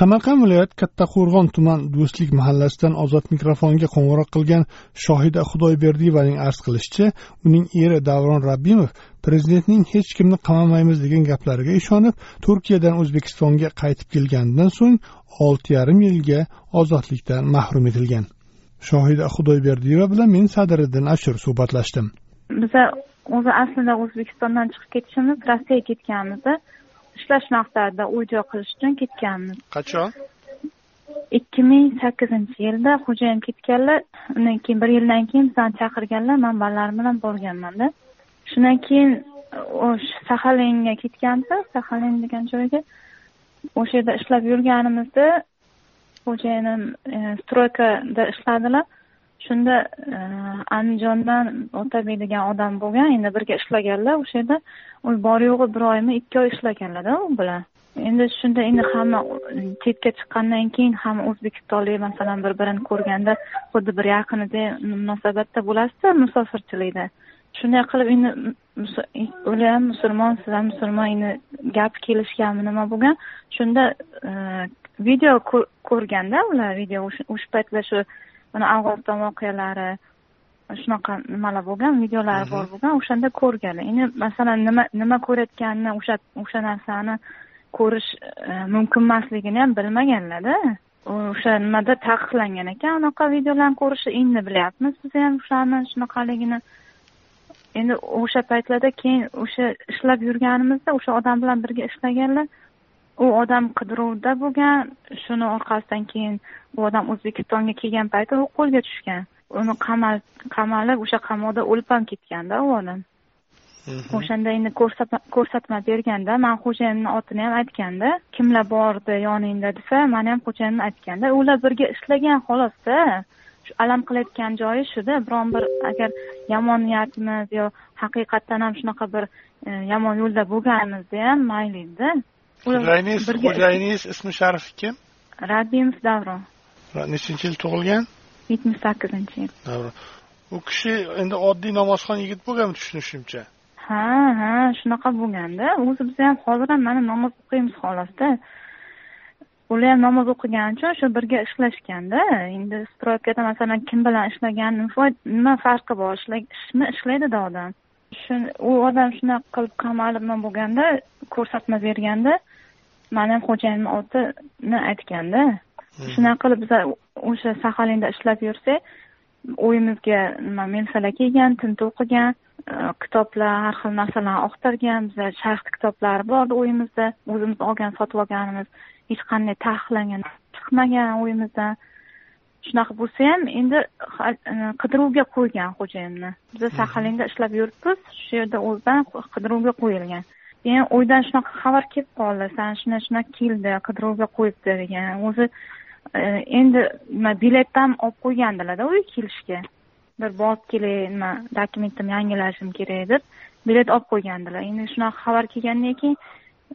Samarqand viloyat kattaqo'rg'on tuman do'stlik mahallasidan ozod mikrofonga qo'ng'iroq qilgan shohida xudoyberdiyevaning arz qilishicha uning eri davron rabbimov prezidentning hech kimni qamamaymiz degan gaplariga ishonib turkiyadan o'zbekistonga qaytib kelganidan so'ng olti yarim yilga ozodlikdan mahrum etilgan. Shohida xudoyberdiyeva bilan men sadiriddin ashur suhbatlashdim. Biza o'zi aslida o'zbekistondan chiqib ketishimiz rossiyaga ketganimizda ishlash maqsadida uy joy qilish uchun ketganmiz. Qachon? Ikki ming sakkizinchi yilda xo'jayim ketganlar undan keyin bir yildan keyin bizani chaqirganlar man bolalarim bilan borganmanda shundan keyin o'sha saxalinga ketganmiz saxalin degan joyga o'sha yerda ishlab yurganimizda xo'jayinim e, stroykada ishladilar shunda e, andijondan otabek degan odam bo'lgan endi birga ishlaganlar o'sha yerda u bor yo'g'i bir oymi ikki oy ishlaganlarda u bilan. Endi shunda endi hamma chetga chiqqandan keyin hamma o'zbekistonlik masalan bir birini ko'rganda xuddi bir yaqinidek munosabatda bo'lasizda musofirchilikda. Shunday qilib endi ular ham musulmon siz ham musulmon endi gap kelishganmi nima bo'lgan? Shunda e, video ko'rganda ular video o'sha paytlar shu mana afg'oniston voqealari shunaqa nimalar bo'lgan videolari bor bo'lgan o'shanda ko'rgan. Endi masalan nima nima ko'rayotganini o'sha o'sha narsani ko'rish e, mumkin emasligini ham bilmaganlarda. O'sha nimada taqiqlangan ekan unaqa videolarni ko'rishni endi bilyapmiz biz ham o'shani shunaqaligini. Endi o'sha paytlarda keyin o'sha ishlab yurganimizda o'sha odam bilan birga ishlaganlar u odam qidiruvda bo'lgan shuni orqasidan keyin u odam o'zbekistonga kelgan payti u qo'lga tushgan. Uni qamalib o'sha qamoqda o'lib ham ketganda u odam. Mhm. o'shanda endi ko'rsatma berganda man xo'jayinimni otini ham aytganda kimlar bordi yoningda desa mani ham xo'jayinimni aytganda ular birga ishlagan xolosda shu alam qilayotgan joyi shuda biron bir agar yomon niyatimiz yo haqiqatdan ham shunaqa bir e, yomon yo'lda bo'lganimizda ham mayli edi xo'jayiningiz xo'jayiningiz ismi sharifi kim? Rabimov davron nechinchi yil tug'ilgan? Yetmish sakkizinchi yil. U kishi endi oddiy namozxon yigit bo'lgan tushunishimcha? Ha ha shunaqa bo'lganda. O'zi biz ham hozir ham mana namoz o'qiymiz xohlosda ular ham namoz o'qigani uchun shu birga ishlashganda endi stroykada masalan kim bilan ishlagan nima farqi bor. Ishmi ishlaydida odam u odam shunaqa qilib qamalib nima bo'lganda ko'rsatma berganda mani ham xo'jayinimni otini aytganda shunaqa qilib biz o'sha saxalinda ishlab yursak uyimizga nima melsalar kelgan tintuv qilgan e, kitoblar har xil narsalarni oqtargan biza shayx kitoblari bor uyimizda o'zimiz olgan sotib olganimiz hech qanday taqiqlangan chiqmagan uyimizdan shunaqa bo'lsa ham endi e, qidiruvga qo'ygan xo'jayinni. Biza saxalinda ishlab yuribmiz shu yerda o'zidan qidiruvga qo'yilgan. Keyin uydan shunaqa xabar kelib qoldi. San shunaqa shunaqa keldi qidiruvga qo'yibdi degan. O'zi e, endi nima biletni ham olib qo'ygandilarda uyga kelishga. Bir borib kelay nima dokumentimni yangilashim kerak deb bilet olib qo'ygandilar. Endi shunaqa xabar kelgandan keyin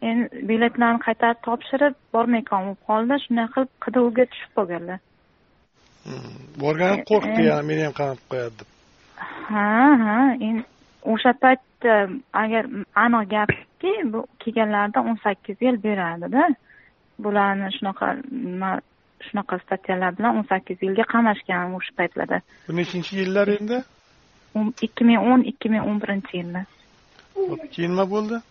endi biletlarni qaytarib topshirib bormay qolib qoldi. Shunday qilib qidiruvga tushib qolganlar hmm, borgani qo'rqdi yana meni ham qamab qo'yadi deb. Ha ha endi o'sha paytda agar aniq gapki bu kelganlarida o'n sakkiz yil beradida. Bularni shunaqa nima shunaqa statyalar bilan o'n sakkiz yilga qamashgan o'sha paytlarda bu nechinchi yillar endi? Ikki ming o'n ikki ming o'n birinchi yilda. Keyin nima bo'ldi?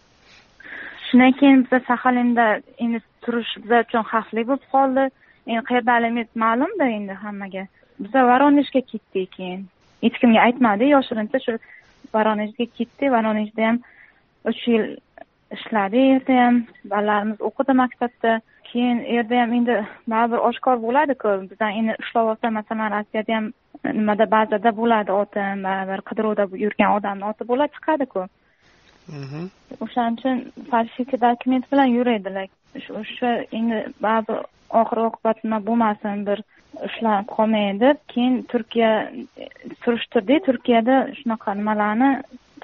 Shundan keyin biza saxalinda endi turish biza uchun xavfli bo'lib qoldi endi qayerdaligimiz ma'lumda endi hammaga. Biz voronejga ketdik keyin. Hech kimga aytmadi yoshirincha shu voronejga ketdik voronejda ham uch yil ishladi yerda ham. Bolalarimiz o'qidi maktabda. Keyin u yerda ham endi baribir oshkor bo'ladiku bizdan endi ushlab olsa masalan rossiyada ham nimada bazada bo'ladi otim baribir qidiruvda yurgan odamni oti bo'la chiqadiku. O'shaning uchun falsifik dokument bilan yuradilar o'sha endi baribir oxir oqibat nima bo'lmasin bir ushlanib qolmay deb keyin turkiya surishtirdik turkiyada shunaqa nimalarni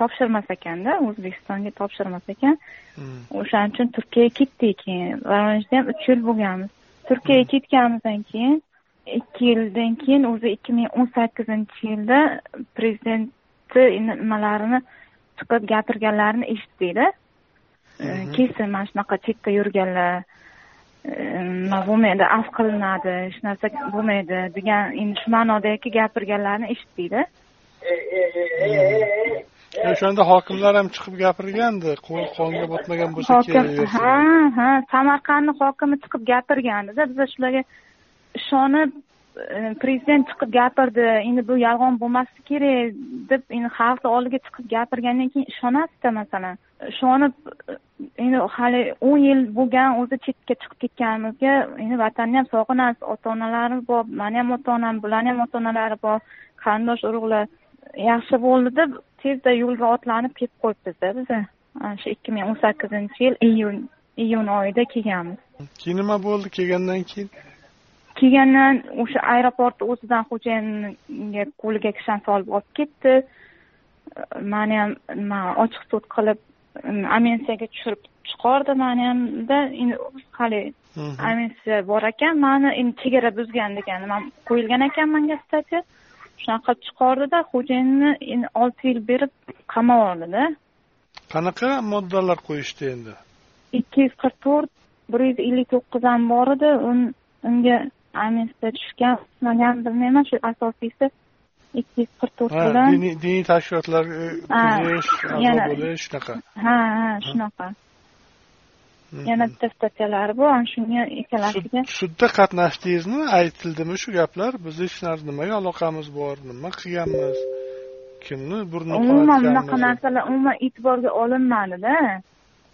topshirmas ekanda o'zbekistonga topshirmas ekan. Hmm. o'shaning uchun turkiyaga ketdik keyin. Voronejda ham uch yil bo'lganmiz. Turkiyaga ketganimizdan keyin ikki yildan keyin o'zi ikki ming o'n sakkizinchi yilda prezidentni nimalarini chiqib gapirganlarini eshitdikda Mhm. kesin mana shunaqa chetda yurganlar nima bo'lmaydi afv qilinadi hech narsa bo'lmaydi degan endi shu ma'nodagi gapirganlarini eshitdikda o'shanda hokimlar ham chiqib gapirgandi qonga botmagan bo'lsa hokim kelaversin ha ha samarqandni hokimi chiqib gapirgandida biz shularga ishonib Э, prezident chiqib gapirdi endi bu yolg'on bo'lmasligi kerak deb endi xalqni oldiga chiqib gapirgandan keyin ishonasizda masalan? Ishonib e, endi hali o'n yil bo'lgan o'zi chetga chiqib ketganimizga endi vatanni ham sog'inasiz ota onalari bor mani ham ota onam bularni ham ota onalari bor qarindosh urug'lar yaxshi bo'ldi deb tezda yo'lga otlanib ketib qo'yibmizda biza ana shu ikki ming o'n sakkizinchi yil iyun iyun oyida kelganmiz. Keyin nima bo'ldi kelgandan keyin. Kelgandan o'sha aeroportni o'zidan xo'jayinga qo'liga kishan solib olib ketdi. Mani ham nima ochiq sud qilib amensiyaga tushirib chiqardi mani hamda endi hali Mhm. amensiya bor ekan mani endi chegara buzgan degan nimam qo'yilgan ekan manga stатья shunaqa qilib chiqardida xo'jayinni endi olti yil berib qamab oldida qanaqa moddalar qo'yishdi endi? Ikki yuz qirq to'rt bir yuz ellik to'qqiz ham bor edi un- unga amnistiya tushgan tushmagan bilmayman shu asosiysi ikki yuz qirq to'rt ha bilan diniy tashkilotlarga a'zo yana- bo'lish shunaqa ha ha shunaqa yana bitta statyalari bor ana shunga ikkalasiga Sud- sudda qatnashdingizmi aytildimi shu gaplar? Biz hech narsa nimaga aloqamiz bor nima qilganmiz? Kimni burnini umuman bunaqa narsalar umuman e'tiborga olinmadida.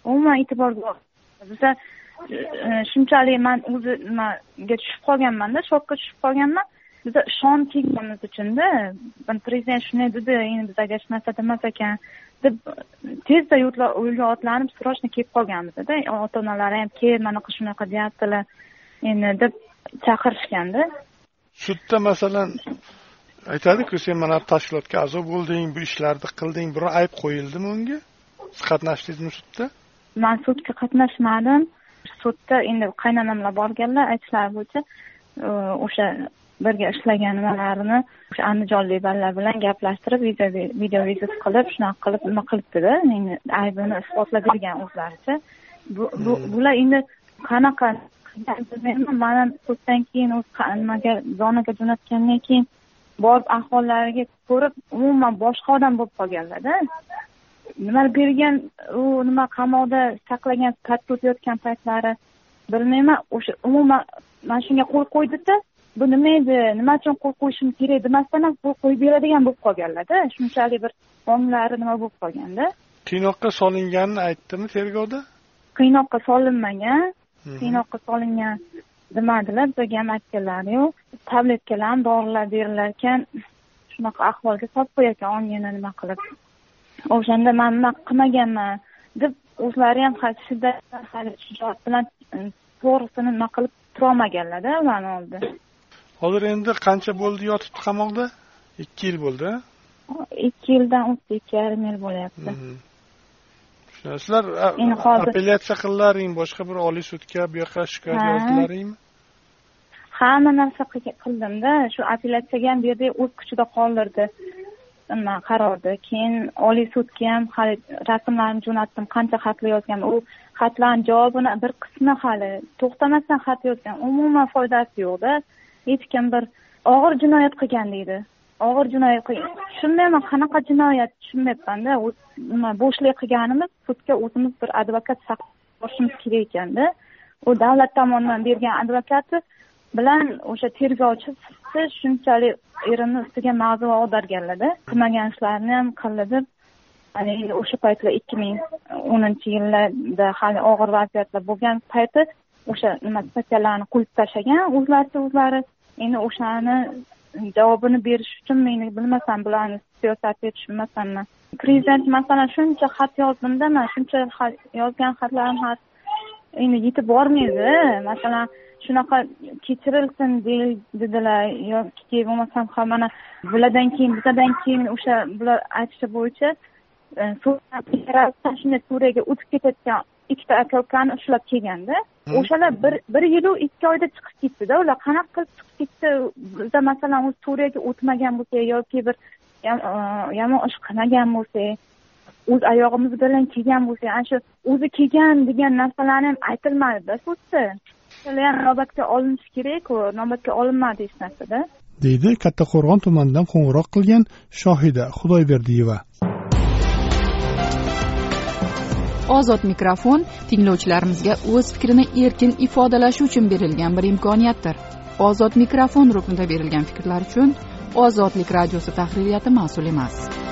Umuman e'tiborga e, shunchalik man o'zi nimaga tushib qolganmanda shokka tushib qolganman. Biza ishonib kelganimiz uchunda "Ben prezident shunday dedi endi bizaga hech narsa demas ekan deb tezda yo'lga- otlanib срочно kelib qolganmizda ota onalari ham kel manaqa shunaqa deyaptilar endi deb chaqirishganda sudda masalan aytadiku sen mana bu tashkilotga a'zo bo'lding bu ishlarni qilding biror ayb qo'yildimi unga? Siz qatnashdingizmi sudda? Man sudga qatnashmadim sudda endi qaynonamlar borganlar aytishlari bo'yicha e, o'sha birga ishlagan nimalarini o'sha andijonlik bolalar bilan gaplashtirib video video vizit qilib shunaqa qilib nima qilibdida aybini isbotlab bergan o'zlaricha Hmm. bular endi qanaqa bilmayman mana suddan keyin nimaga zonaga jo'natgandan keyin borib ahvollariga ko'rib umuman boshqa odam bo'lib qolganlarda nima bergan u nima qamoqda saqlagan katta o'tayotgan paytlari bilmayman o'sha umuman mana shunga qo'l qo'ydida bu nima edi nima uchun qo'l qo'yishim kerak demasdan ham qo'l qo'yib beradigan bo'lib qolganlarda. Shunchalik bir onglari nima bo'lib qolganda. Qiynoqqa solinganini aytdimi tergovda? Qiynoqqa solinmagan qiynoqqa solingan demadilar bizga ham aytganlari yo'q tabletkalar ham dorilar berilar ekan shunaqa ahvolga solib qo'yarkan ongini nima qilib o'shanda man nima qilmaganman deb o'zlari ham hali shiddat hali shijoat bilan e, to'g'risini nima qilib turolmaganlarda mani oldida hozir endi qancha bo'ldi yotibdi qamoqda? Ikki yil bo'ldi ikki yildan o'tdi ikki yarim yil bo'lyapti. Shuna- sizlar apellyatsiya qildilaring boshqa bir oliy sudga bu yoqqa shikoyat yozdilaringmi? Hamma narsa qil- qildimda shu apellyatsiyaga ham bu yerda o'z kuchida qoldirdi nima qarorni keyin oliy sudga ham hali rasmlarimni jo'natdim qancha xatlar yozganim u xatlarni javobini bir qismi hali to'xtamasdan xat yozgan umuman foydasi yo'qda hech kim bir og'ir jinoyat qilgan deydi. Og'ir jinoyat qilgan tushunmayman qanaqa jinoyat tushunmayapmanda nima bo'shlik qilganimiz sudga o'zimiz bir advokat chaqirib borishimiz kerak ekanda u davlat tomonidan bergan advokati bilan o'sha tergovchi shunchalik erimni ustiga ma'zu ag'darganlarda qilmagan ishlarini ham qildi deb haligi o'sha paytlar ikki ming o'ninchi yillarda hali og'ir vaziyatlar bo'lgan payti o'sha nima statyalarni qulib tashlagan o'zlaricha o'zlari. Endi o'shani javobini berish uchun men bilmasam bularni siyosatiga tushunmasamman prezident masalan shuncha xat yozdimda man shuncha xat- yozgan xatlarim ham endi yetib bormaydi. Masalan shunaqa kechirilsin de- dedilar yoki bo'lmasam ha mana bulardan keyin bizadan keyin o'sha bular aytishi bo'yicha shunday suriyaga o'tib ketayotgan ikkita aka ukani ushlab kelganda o'shalar bir bir yilu ikki oyda chiqib ketdida ular qanaqa qilib chiqib ketdi biza masalan u suriyaga o'tmagan bo'lsak yoki bir yomon ish qilmagan bo'lsak o'z oyog'imiz bilan kelgan bo'lsak ana shu o'zi kelgan degan narsalarni ham aytilmadida sudda ham inobatga olinishi kerakku inobatga olinmadi hech narsada. Deydi kattaqo'rg'on tumanidan qo'ng'iroq qilgan shohida xudoyberdiyeva ozod mikrofon tinglovchilarimizga o'z fikrini erkin ifodalashi uchun berilgan bir imkoniyatdir. Ozod mikrofon ruknida berilgan fikrlar uchun ozodlik radiosi tahririyati mas'ul emas